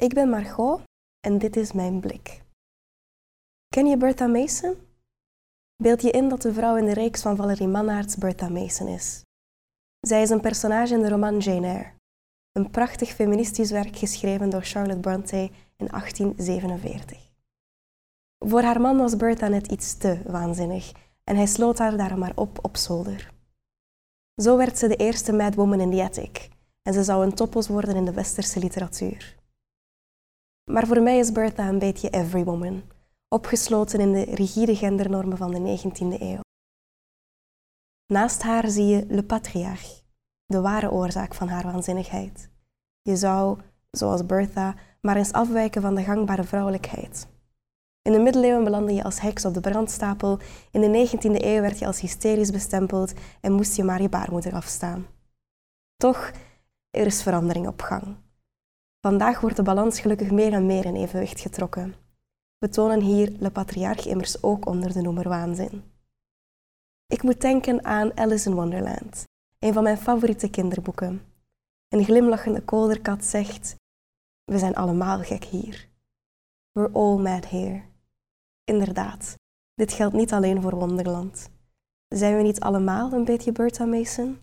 Ik ben Margot en dit is mijn blik. Ken je Bertha Mason? Beeld je in dat de vrouw in de reeks van Valerie Mannaerts Bertha Mason is. Zij is een personage in de roman Jane Eyre, een prachtig feministisch werk geschreven door Charlotte Bronte in 1847. Voor haar man was Bertha net iets te waanzinnig en hij sloot haar daarom maar op op zolder. Zo werd ze de eerste Mad Woman in the Attic en ze zou een topos worden in de westerse literatuur. Maar voor mij is Bertha een beetje every woman, opgesloten in de rigide gendernormen van de 19e eeuw. Naast haar zie je Le Patriarch, de ware oorzaak van haar waanzinnigheid. Je zou, zoals Bertha, maar eens afwijken van de gangbare vrouwelijkheid. In de middeleeuwen belandde je als heks op de brandstapel, in de 19e eeuw werd je als hysterisch bestempeld en moest je maar je baarmoeder afstaan. Toch, er is verandering op gang. Vandaag wordt de balans gelukkig meer en meer in evenwicht getrokken. We tonen hier Le Patriarch immers ook onder de noemer waanzin. Ik moet denken aan Alice in Wonderland, een van mijn favoriete kinderboeken. Een glimlachende kolderkat zegt: We zijn allemaal gek hier. We're all mad here. Inderdaad, dit geldt niet alleen voor Wonderland. Zijn we niet allemaal een beetje Bertha Mason?